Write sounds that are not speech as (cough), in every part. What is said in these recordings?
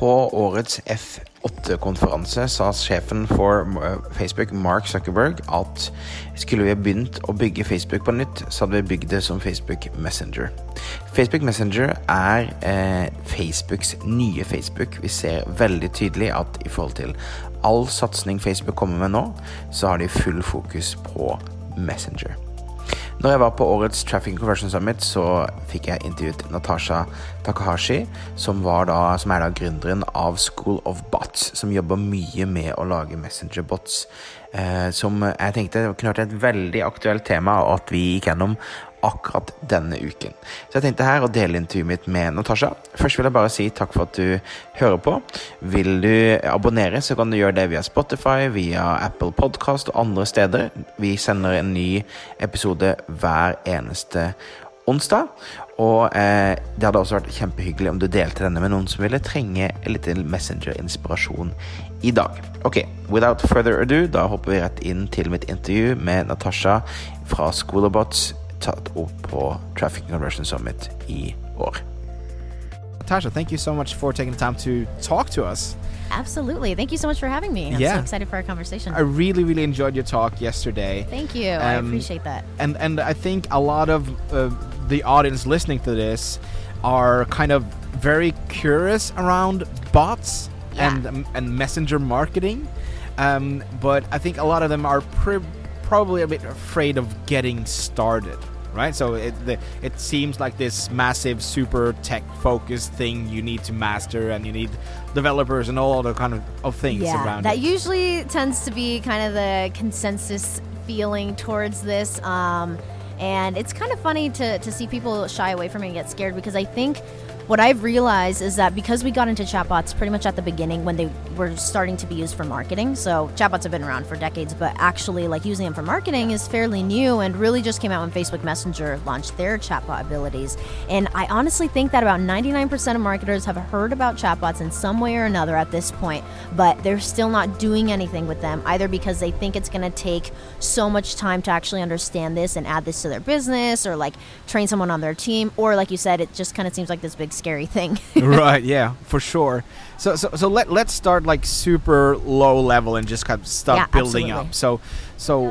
På årets F8-konferanse sa sjefen for Facebook, Mark Zuckerberg, at skulle vi begynt å bygge Facebook på nytt, så hadde vi bygd det som Facebook Messenger. Facebook Messenger er eh, Facebooks nye Facebook. Vi ser veldig tydelig at i forhold til all satsing Facebook kommer med nå, så har de full fokus på Messenger. Når jeg var på årets Traffic Conversion Summit, så fikk jeg intervjuet Natasha Takahashi, som, da, som er da gründeren av School of Bots, som jobber mye med å lage messengerbots. Eh, som jeg tenkte kunne vært et veldig aktuelt tema, og at vi gikk gjennom akkurat denne uken. Så jeg tenkte her å dele intervjuet mitt med Natasha. Først vil jeg bare si takk for at du hører på. Vil du abonnere, så kan du gjøre det via Spotify, via Apple Podcast og andre steder. Vi sender en ny episode hver eneste onsdag. Og eh, det hadde også vært kjempehyggelig om du delte denne med noen som ville trenge litt Messenger-inspirasjon i dag. Ok, without further ado, da hopper vi rett inn til mitt intervju med Natasha fra Schoolerbots tatt opp på Traffic Conversion Summit i år. Natasha, thank you so much for taking the time to talk to us. Absolutely. Thank you so much for having me. I'm Yeah. so excited for our conversation. I really, really enjoyed your talk yesterday. Thank you. I Um, appreciate that. And and I think a lot of uh, the audience listening to this are kind of very curious around bots Yeah. and um, and messenger marketing. Um, but I think a lot of them are pr- probably a bit afraid of getting started. Right, so it the, it seems like this massive, super tech focused thing you need to master, and you need developers and all other kind of, of things Yeah, around that it. usually tends to be kind of the consensus feeling towards this. Um, and it's kind of funny to, to see people shy away from it and get scared because I think what I've realized is that because we got into chatbots pretty much at the beginning when they were starting to be used for marketing. So chatbots have been around for decades, but actually like using them for marketing is fairly new and really just came out when Facebook Messenger launched their chatbot abilities. And I honestly think that about 99% of marketers have heard about chatbots in some way or another at this point, but they're still not doing anything with them either because they think it's going to take so much time to actually understand this and add this to their business or like train someone on their team or like you said it just kind of seems like this big scary thing. (laughs) right yeah for sure so so so let, let's start like super low level and just kind of start Yeah, building absolutely. up so so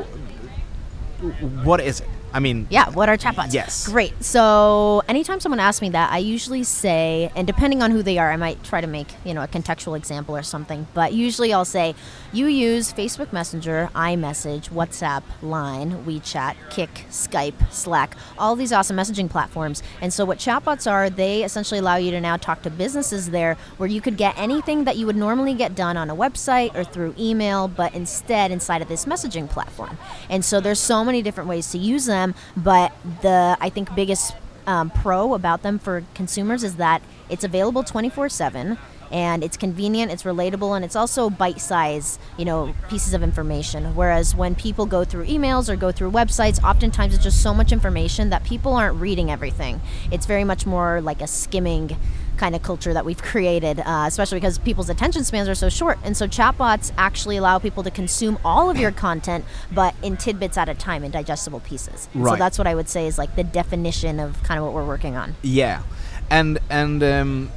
what is it i mean Yeah, what are chatbots? Yes. Great. So anytime someone asks me that, I usually say, and depending on who they are, I might try to make, you know, a contextual example or something. But usually I'll say, you use Facebook Messenger, iMessage, WhatsApp, Line, WeChat, Kik, Skype, Slack, all these awesome messaging platforms. And so what chatbots are, they essentially allow you to now talk to businesses there where you could get anything that you would normally get done on a website or through email, but instead inside of this messaging platform. And so there's so many different ways to use them, but the I think biggest um, pro about them for consumers is that it's available 24/7 and it's convenient, it's relatable, and it's also bite-size, you know, pieces of information. Whereas when people go through emails or go through websites, oftentimes it's just so much information that people aren't reading everything. It's very much more like a skimming kind of culture that we've created, uh, especially because people's attention spans are so short. And so chatbots actually allow people to consume all of your content, but in tidbits at a time in digestible pieces. And So that's what I would say is like the definition of kind of what we're working on. yeah and and um,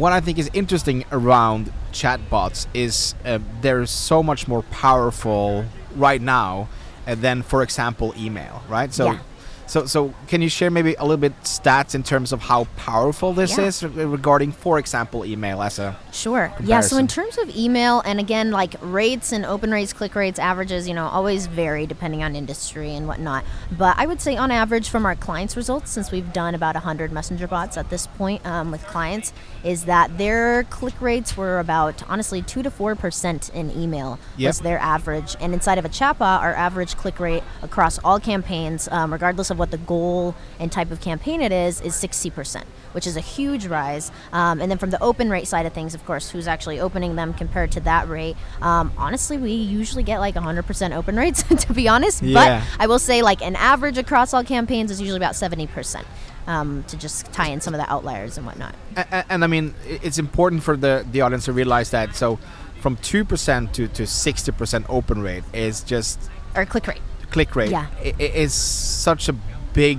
what i think is interesting around chatbots is uh, they're so much more powerful right now uh, than for example email right so Yeah. So, so can you share maybe a little bit stats in terms of how powerful this Yeah. is regarding, for example, email as a Sure. Yeah. So in terms of email, and again, like rates and open rates, click rates, averages, you know, always vary depending on industry and whatnot. But I would say on average, from our clients' results, since we've done about 100 messenger bots at this point um, with clients, is that their click rates were about honestly two to four percent in email was their average, and inside of a chatbot, our average click rate across all campaigns, um, regardless of what the goal and type of campaign it is is 60%, which is a huge rise. Um, and then from the open rate side of things, of course, who's actually opening them compared to that rate? Um, honestly, we usually get like 100% open rates, (laughs) to be honest. Yeah. But I will say, like an average across all campaigns is usually about 70%. Um, to just tie in some of the outliers and whatnot. and, and I mean, it's important for the the audience to realize that. So, from two percent to to sixty percent open rate is just Or click rate. Click rate. Yeah. is such a big.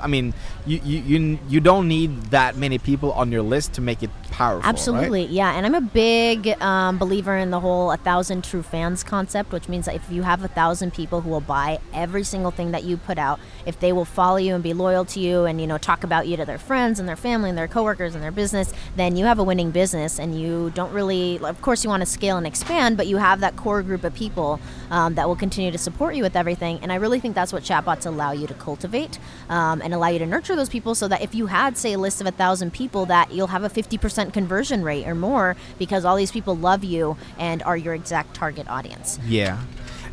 I mean, you, you you you don't need that many people on your list to make it powerful. right? Absolutely, yeah. And I'm a big um, believer in the whole a thousand true fans concept, which means that if you have a thousand people who will buy every single thing that you put out, if they will follow you and be loyal to you and you know talk about you to their friends and their family and their coworkers and their business, then you have a winning business. And you don't really, of course, you want to scale and expand, but you have that core group of people um, that will continue to support you with everything. And I really think that's what chatbots allow you to cultivate um, and allow you to nurture those people, so that if you had, say, a list of a thousand people, that you'll have a 50% conversion rate or more because all these people love you and are your exact target audience. Yeah,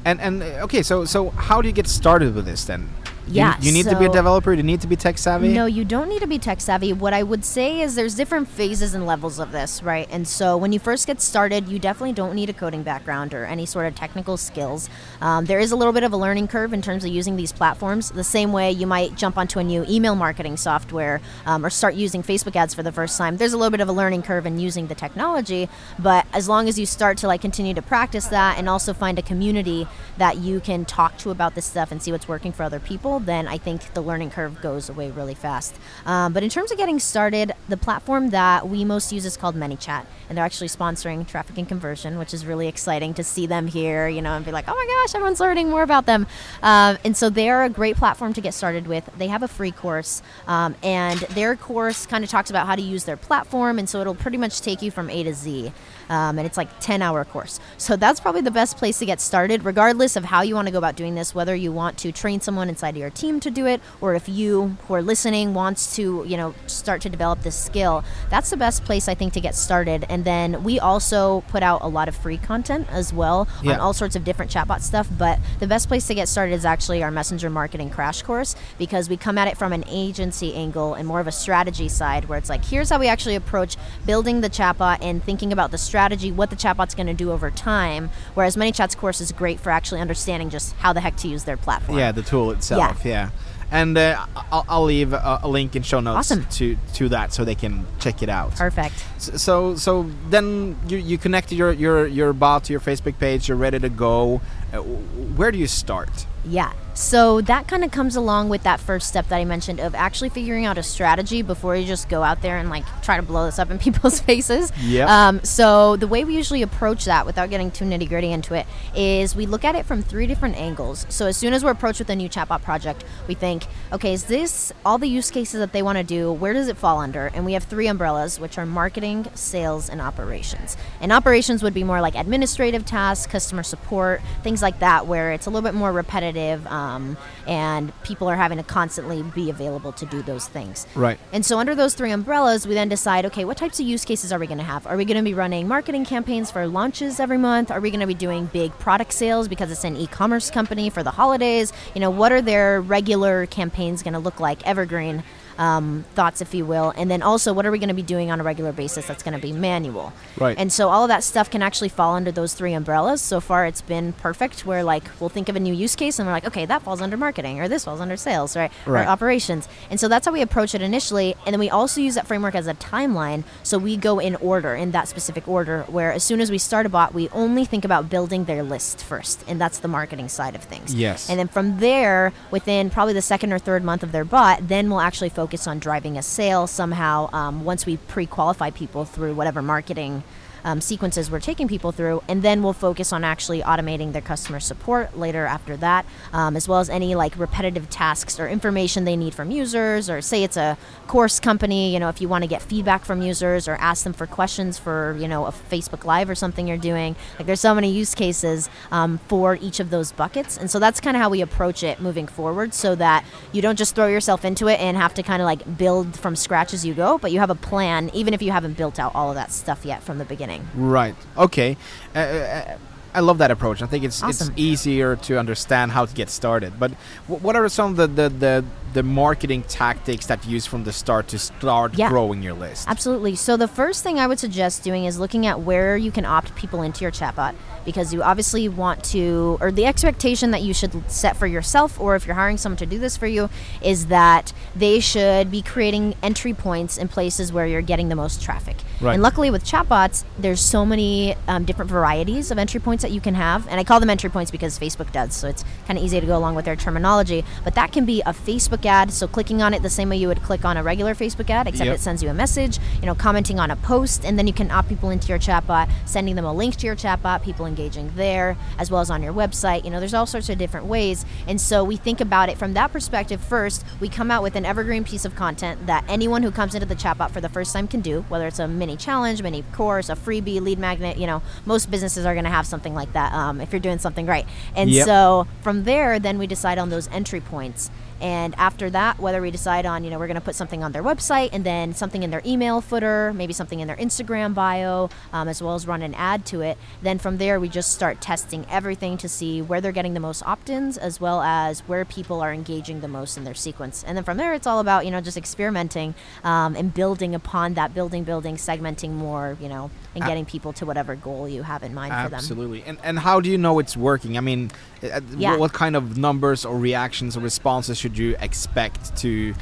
and and uh, okay, so so how do you get started with this then? You- Yeah, you, need to be a developer. You need to be tech savvy. No, you don't need to be tech savvy. What I would say is there's different phases and levels of this, right? And so when you first get started, you definitely don't need a coding background or any sort of technical skills. Um, there is a little bit of a learning curve in terms of using these platforms. The same way you might jump onto a new email marketing software um, or start using Facebook ads for the first time. There's a little bit of a learning curve in using the technology, but as long as you start to like continue to practice that and also find a community that you can talk to about this stuff and see what's working for other people, then I think the learning curve goes away really fast. Um, but in terms of getting started, the platform that we most use is called ManyChat, and they're actually sponsoring Traffic and Conversion, which is really exciting to see them here, you know, and be like, oh my gosh, everyone's learning more about them. Um, and so they're a great platform to get started with. They have a free course, um, and their course kind of talks about how to use their platform, and so it'll pretty much take you from A to Z. Um, and it's like 10 hour course. So that's probably the best place to get started regardless of how you want to go about doing this whether you want to train someone inside of your team to do it or if you who are listening wants to you know start to develop this skill. That's the best place i think to get started. And then we also put out a lot of free content as well Yeah. on all sorts of different chatbot stuff. But the best place to get started is actually our messenger marketing crash course because we come at it from an agency angle and more of a strategy side where it's like here's how we actually approach building the chatbot and thinking about the strategy what the chatbot's going to do over time whereas ManyChat's course is great for actually understanding just how the heck to use their platform Yeah, the tool itself. Yeah. And uh, I'll, I'll leave a, a link in show notes Awesome. to to that so they can check it out. perfect So so then you you connect your your your bot to your Facebook page. You're ready to go. Uh, where do you start? Yeah. So that kind of comes along with that first step that I mentioned of actually figuring out a strategy before you just go out there and like try to blow this up in (laughs) people's faces. Yep. Um, so the way we usually approach that without getting too nitty gritty into it is we look at it from three different angles. So as soon as we're approached with a new chatbot project, we think, okay, is this all the use cases that they want to do? Where does it fall under? And we have three umbrellas, which are marketing, sales, and operations. And operations would be more like administrative tasks, customer support, things like that, where it's a little bit more repetitive um, and people are having to constantly be available to do those things. Right. And so, under those three umbrellas, we then decide okay, what types of use cases are we going to have? Are we going to be running marketing campaigns for launches every month? Are we going to be doing big product sales because it's an e commerce company for the holidays? You know, what are their regular campaigns going to look like, evergreen? Um, thoughts, if you will, and then also what are we going to be doing on a regular basis that's going to be manual, Right. And so all of that stuff can actually fall under those three umbrellas. So far, it's been perfect. Where like we'll think of a new use case and we're like, okay, that falls under marketing, or this falls under sales, right? Right. Or operations. And so that's how we approach it initially. And then we also use that framework as a timeline. So we go in order, in that specific order, where as soon as we start a bot, we only think about building their list first. And that's the marketing side of things. Yes. And then from there, within probably the second or third month of their bot, then we'll actually focus on driving a sale somehow um, once we pre qualify people through whatever marketing. Um, sequences we're taking people through, and then we'll focus on actually automating their customer support later after that, um, as well as any like repetitive tasks or information they need from users, or say it's a course company, you know, if you want to get feedback from users or ask them for questions for, you know, a Facebook Live or something you're doing. Like there's so many use cases um, for each of those buckets, and so that's kind of how we approach it moving forward, so that you don't just throw yourself into it and have to kind of like build from scratch as you go, but you have a plan, even if you haven't built out all of that stuff yet from the beginning. Right. Okay. Uh, uh, I love that approach. I think it's Awesome. it's easier to understand how to get started. But what are some of the, the, the, the marketing tactics that you use from the start to start Yeah. growing your list? Absolutely. So the first thing I would suggest doing is looking at where you can opt people into your chatbot because you obviously want to or the expectation that you should set for yourself or if you're hiring someone to do this for you is that they should be creating entry points in places where you're getting the most traffic. Right. And luckily with chatbots, there's so many um, different varieties of entry points that you can have. And I call them entry points because Facebook does. So it's kind of easy to go along with their terminology. But that can be a Facebook ad. So clicking on it the same way you would click on a regular Facebook ad, except Yep. it sends you a message, you know, commenting on a post. And then you can opt people into your chatbot, sending them a link to your chatbot, people engaging there, as well as on your website. You know, there's all sorts of different ways. And so we think about it from that perspective first. We come out with an evergreen piece of content that anyone who comes into the chatbot for the first time can do, whether it's a mini challenge, mini course, a freebie, lead magnet. You know, most businesses are going to have something like that um, if you're doing something right. And Yep. so from there, then we decide on those entry points. And after that, whether we decide on, you know, we're going to put something on their website and then something in their email footer, maybe something in their Instagram bio, um, as well as run an ad to it, then from there, we just start testing everything to see where they're getting the most opt ins as well as where people are engaging the most in their sequence. And then from there, it's all about, you know, just experimenting um, and building upon that, building, building, segmenting more, you know, and getting people to whatever goal you have in mind for them. Absolutely. And and how do you know it's working? I mean, uh, Yeah. what kind of numbers or reactions or responses should you expect to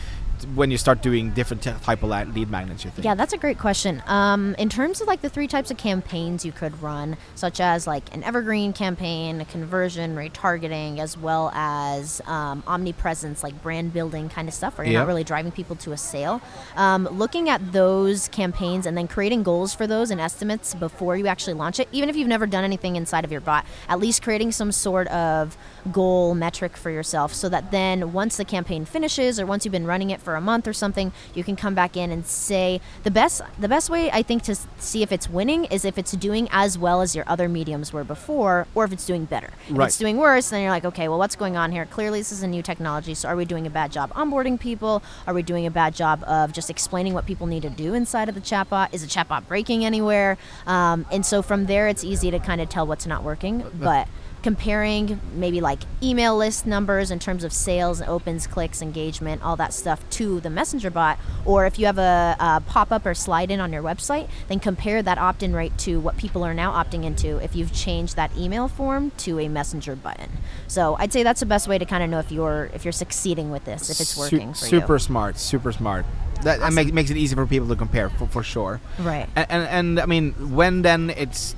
when you start doing different t- type of lead magnets? You think? Yeah, that's a great question. Um, in terms of like the three types of campaigns you could run, such as like an evergreen campaign, a conversion, retargeting, as well as um, omnipresence, like brand building kind of stuff, where you're not really driving people to a sale. Um, looking at those campaigns and then creating goals for those and estimates before you actually launch it, even if you've never done anything inside of your bot, at least creating some sort of goal metric for yourself so that then once the campaign finishes or once you've been running it for a month or something, you can come back in and say the best the best way I think to see if it's winning is if it's doing as well as your other mediums were before or if it's doing better. If it's doing worse, then you're like, okay, well what's going on here? Clearly this is a new technology, so are we doing a bad job onboarding people? Are we doing a bad job of just explaining what people need to do inside of the chatbot? Is the chatbot breaking anywhere? Um, and so from there it's easy to kind of tell what's not working, but comparing maybe like email list numbers in terms of sales, and opens, clicks, engagement, all that stuff to the messenger bot, or if you have a, a pop up or slide in on your website, then compare that opt in rate to what people are now opting into if you've changed that email form to a messenger button. So I'd say that's the best way to kind of know if you're if you're succeeding with this, if it's Su- working for super you. smart, super smart. That, that Awesome. make, makes it easy for people to compare for, for sure. Right. And, and and I mean, when then it's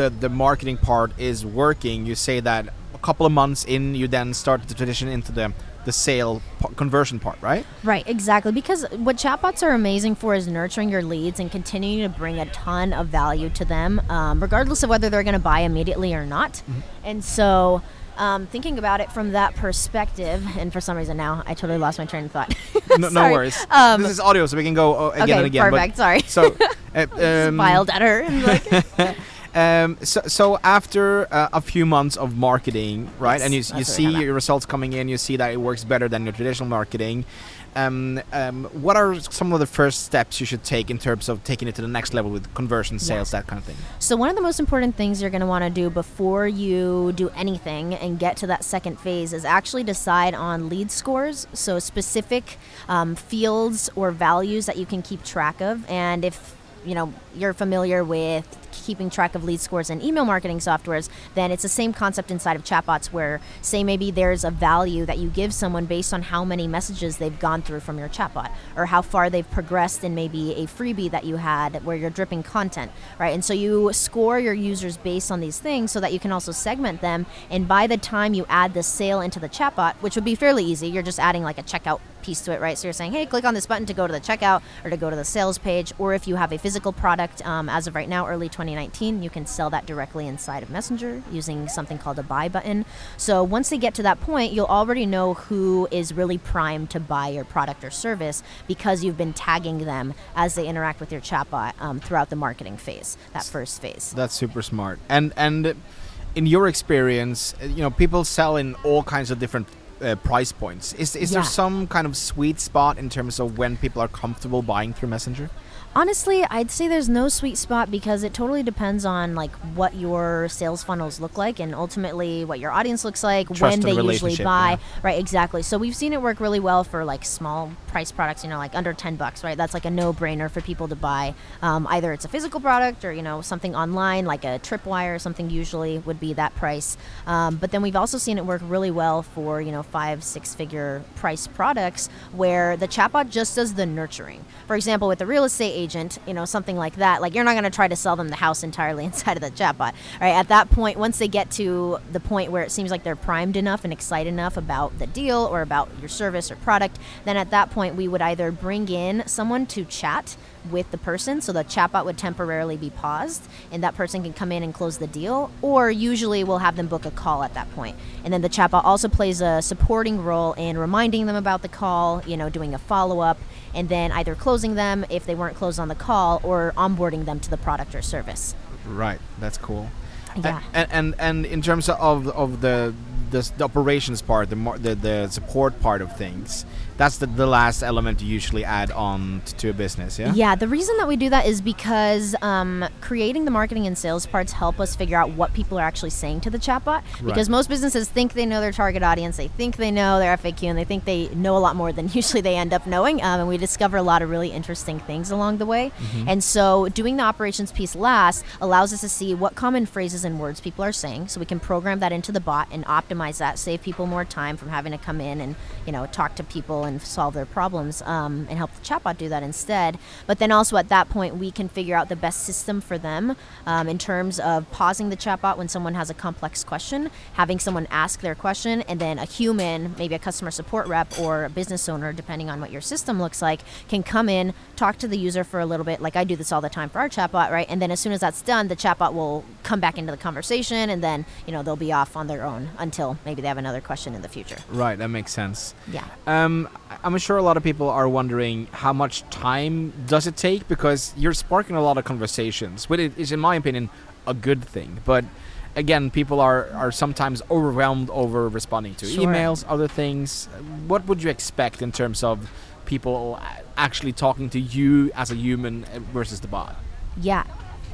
the the marketing part is working, you say that a couple of months in, you then start the transition into the the sale p- conversion part, right? Right, exactly. Because what chatbots are amazing for is nurturing your leads and continuing to bring a ton of value to them, um, regardless of whether they're going to buy immediately or not. Mm-hmm. And so, um, thinking about it from that perspective, and for some reason now I totally lost my train of thought. (laughs) No, (laughs) no worries. Um, this is audio, so we can go uh, again okay, and again. but- perfect. Sorry. So, (laughs) uh, um, filed at her. and like, Um, so, so after uh, a few months of marketing, right, Yes, and you, you see your results coming in, you see that it works better than your traditional marketing. Um, um, what are some of the first steps you should take in terms of taking it to the next level with conversion, sales, that kind of thing? So one of the most important things you're going to want to do before you do anything and get to that second phase is actually decide on lead scores. So specific um, fields or values that you can keep track of, and if you know you're familiar with keeping track of lead scores in email marketing softwares, then it's the same concept inside of chatbots where say maybe there's a value that you give someone based on how many messages they've gone through from your chatbot or how far they've progressed in maybe a freebie that you had where you're dripping content, right? And so you score your users based on these things so that you can also segment them and by the time you add the sale into the chatbot, which would be fairly easy, you're just adding like a checkout piece to it, right? So you're saying, hey, click on this button to go to the checkout or to go to the sales page. Or if you have a physical product, um, as of right now, early 2019, you can sell that directly inside of Messenger using something called a buy button. So once they get to that point, you'll already know who is really primed to buy your product or service because you've been tagging them as they interact with your chatbot um, throughout the marketing phase, that first phase. That's super smart. And and in your experience, you know, people sell in all kinds of different uh, price points. Is is there some kind of sweet spot in terms of when people are comfortable buying through Messenger? Honestly, I'd say there's no sweet spot because it totally depends on like what your sales funnels look like and ultimately what your audience looks like, Trust when they usually buy. yeah. Right, exactly. So we've seen it work really well for like small price products, you know, like under 10 bucks, right? That's like a no-brainer for people to buy. Um, either it's a physical product or, you know, something online like a tripwire or something usually would be that price. Um, but then we've also seen it work really well for, you know, five, six figure price products where the chatbot just does the nurturing. For example, with a real estate agent, you know, something like that, like you're not going to try to sell them the house entirely (laughs) inside of the chatbot, right? At that point, once they get to the point where it seems like they're primed enough and excited enough about the deal or about your service or product, then at that point, we would either bring in someone to chat with the person so the chatbot would temporarily be paused and that person can come in and close the deal or usually we'll have them book a call at that point. point and then the chatbot also plays a supporting role in reminding them about the call you know doing a follow-up and then either closing them if they weren't closed on the call or onboarding them to the product or service Right, that's cool. Yeah. And and and in terms of of the the, the operations part, the, the the support part of things, that's the, the last element you usually add on t- to a business. Yeah. Yeah, the reason that we do that is because um, creating the marketing and sales parts help us figure out what people are actually saying to the chatbot. Because most businesses think they know their target audience, they think they know their FAQ, and they think they know a lot more than (laughs) usually they end up knowing. Um, and we discover a lot of really interesting things along the way. And so, doing the operations piece last allows us to see what common phrases and words people are saying, so we can program that into the bot and optimize that, save people more time from having to come in and you know talk to people and solve their problems, um, and help the chatbot do that instead. But then also at that point, we can figure out the best system for them um, in terms of pausing the chatbot when someone has a complex question, having someone ask their question, and then a human, maybe a customer support rep or a business owner, depending on what your system looks like, can come in, talk to the user for a little bit. Like I do this all the time for our chatbot, right? And then as soon as that's done, the chatbot will come back into the conversation, and then you know they'll be off on their own until maybe they have another question in the future. Right, that makes sense. Yeah. Um, I'm sure a lot of people are wondering how much time does it take because you're sparking a lot of conversations, which is, in my opinion, a good thing. But again, people are are sometimes overwhelmed over responding to Sure. emails, other things. What would you expect in terms of people actually talking to you as a human versus the bot? Yeah.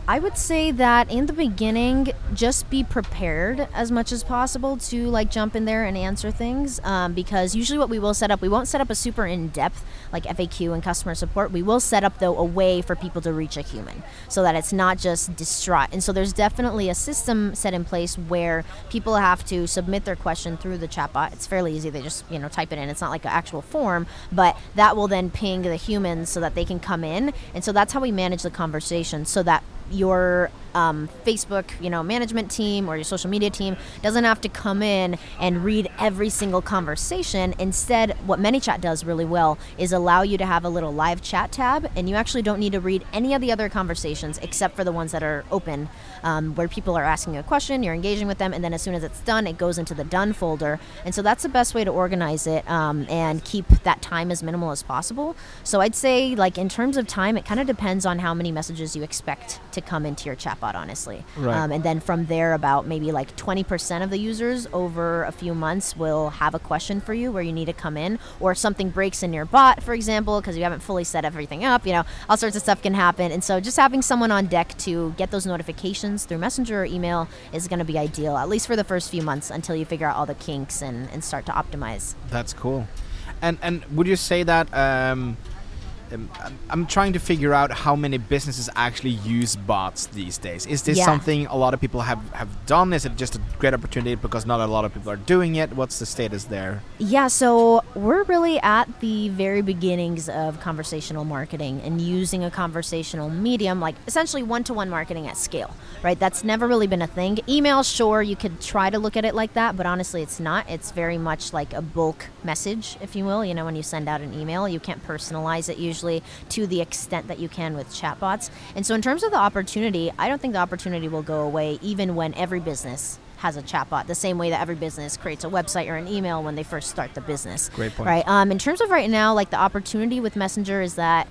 I would say that in the beginning, just be prepared as much as possible to like jump in there and answer things. Um, because usually, what we will set up, we won't set up a super in depth like FAQ and customer support. We will set up though a way for people to reach a human so that it's not just distraught. And so there's definitely a system set in place where people have to submit their question through the chatbot. It's fairly easy. They just you know type it in. It's not like an actual form, but that will then ping the humans so that they can come in. And so that's how we manage the conversation so that your um, Facebook, you know, management team or your social media team doesn't have to come in and read every single conversation. Instead, what ManyChat does really well is allow you to have a little live chat tab, and you actually don't need to read any of the other conversations except for the ones that are open, um, where people are asking a question, you're engaging with them, and then as soon as it's done, it goes into the done folder. And so that's the best way to organize it um, and keep that time as minimal as possible. So I'd say, like in terms of time, it kind of depends on how many messages you expect to come into your chatbot, honestly. Right. Um, and then from there, about maybe like 20% of the users over a few months will have a question for you where you need to come in, or something breaks in your bot, for example, because you haven't fully set everything up. You know, all sorts of stuff can happen. And so just having someone on deck to get those notifications through Messenger or email is going to be ideal, at least for the first few months until you figure out all the kinks and, and start to optimize. That's cool. And and would you say that um, um, I'm- I'm trying to figure out how many businesses actually use bots these days. Is this Yeah. something a lot of people have, have done? Is it just a great opportunity because not a lot of people are doing it? What's the status there? Yeah, so we're really at the very beginnings of conversational marketing and using a conversational medium, like essentially one to one marketing at scale, right? That's never really been a thing. Email, sure, you could try to look at it like that, but honestly, it's not. It's very much like a bulk message, if you will. You know, when you send out an email, you can't personalize it usually to the extent that you can with chatbots. And so, in terms of the opportunity, I don't think the opportunity will go away even when every business has a chatbot, the same way that every business creates a website or an email when they first start the business. Great point. Right. Um, in terms of right now, like the opportunity with Messenger is that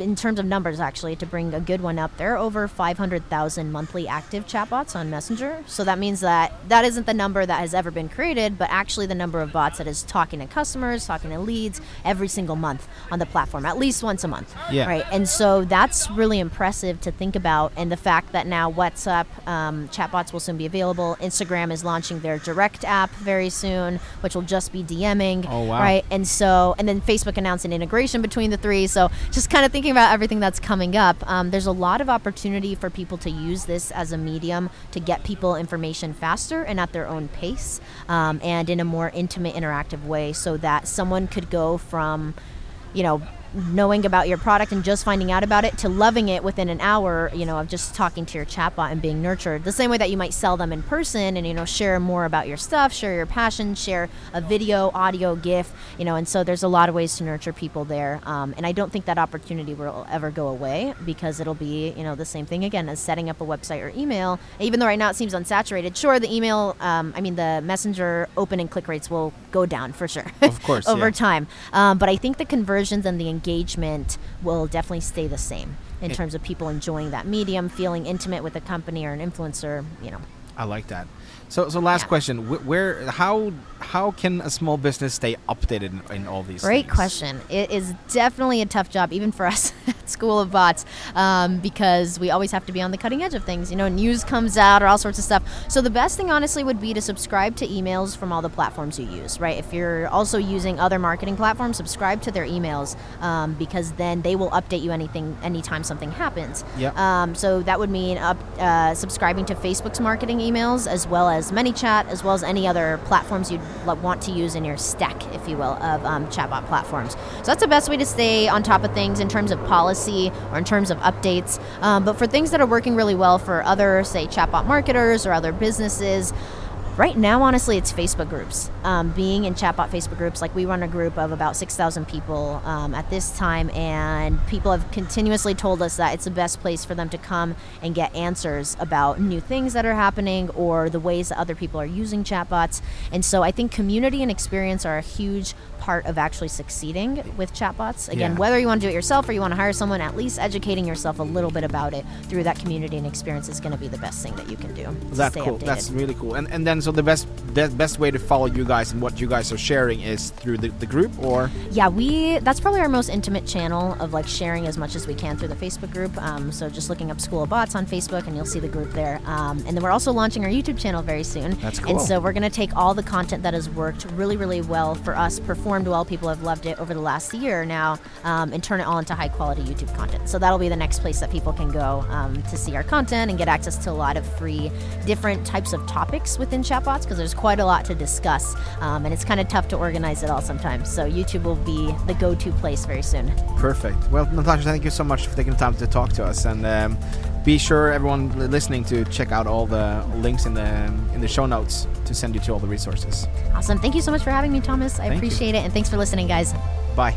in terms of numbers, actually, to bring a good one up, there are over 500,000 monthly active chatbots on Messenger. So that means that that isn't the number that has ever been created, but actually the number of bots that is talking to customers, talking to leads every single month on the platform, at least once a month. Yeah. Right. And so that's really impressive to think about. And the fact that now WhatsApp um, chatbots will soon be available. Instagram is launching their direct app very soon, which will just be DMing. Oh, wow. Right. And so, and then Facebook announced an integration between the three. So just kind of thinking about everything that's coming up, um, there's a lot of opportunity for people to use this as a medium to get people information faster and at their own pace um, and in a more intimate, interactive way so that someone could go from, you know, knowing about your product and just finding out about it to loving it within an hour, you know, of just talking to your chatbot and being nurtured. The same way that you might sell them in person and, you know, share more about your stuff, share your passion, share a video, audio, GIF, you know, and so there's a lot of ways to nurture people there. Um, and I don't think that opportunity will ever go away because it'll be, you know, the same thing again as setting up a website or email. Even though right now it seems unsaturated, sure, the email, um, I mean, the messenger open and click rates will go down for sure. Of course, (laughs) over yeah. time. Um, but I think the conversions and the engagement will definitely stay the same in terms of people enjoying that medium, feeling intimate with a company or an influencer. You know, I like that. So, so last Yeah. question: Where, how, how can a small business stay updated in, in all these? great things? question. It is definitely a tough job, even for us (laughs) at School of Bots, um, because we always have to be on the cutting edge of things. You know, news comes out or all sorts of stuff. So the best thing, honestly, would be to subscribe to emails from all the platforms you use. Right? If you're also using other marketing platforms, subscribe to their emails um, because then they will update you anything anytime something happens. Yeah. Um, so that would mean up uh, subscribing to Facebook's marketing emails as well as ManyChat, as well as any other platforms you'd want to use in your stack, if you will, of um, chatbot platforms. So that's the best way to stay on top of things in terms of policy or in terms of updates. Um, but for things that are working really well for other, say, chatbot marketers or other businesses, Right now, honestly, it's Facebook groups. Um, being in chatbot Facebook groups, like we run a group of about 6,000 people um, at this time, and people have continuously told us that it's the best place for them to come and get answers about new things that are happening or the ways that other people are using chatbots. And so I think community and experience are a huge part of actually succeeding with chatbots. Again, Yeah. whether you want to do it yourself or you want to hire someone, at least educating yourself a little bit about it through that community and experience is going to be the best thing that you can do. That's cool. updated. That's really cool. And and then so the best the best way to follow you guys and what you guys are sharing is through the, the group or Yeah, we that's probably our most intimate channel of like sharing as much as we can through the Facebook group. Um, so just looking up School of Bots on Facebook and you'll see the group there. Um, and then we're also launching our YouTube channel very soon. That's cool And so we're gonna take all the content that has worked really, really well for us, performed well, people have loved it over the last year now, um, and turn it all into high quality YouTube content. So that'll be the next place that people can go um, to see our content and get access to a lot of free, different types of topics within chatbots because there's quite a lot to discuss, um, and it's kind of tough to organize it all sometimes. So YouTube will be the go-to place very soon. perfect. Well, Natasha, thank you so much for taking the time to talk to us and. Um, be sure everyone listening to check out all the links in the in the show notes to send you to all the resources. Awesome. Thank you so much for having me, Thomas. I Thank you. appreciate it, and thanks for listening, guys. Bye.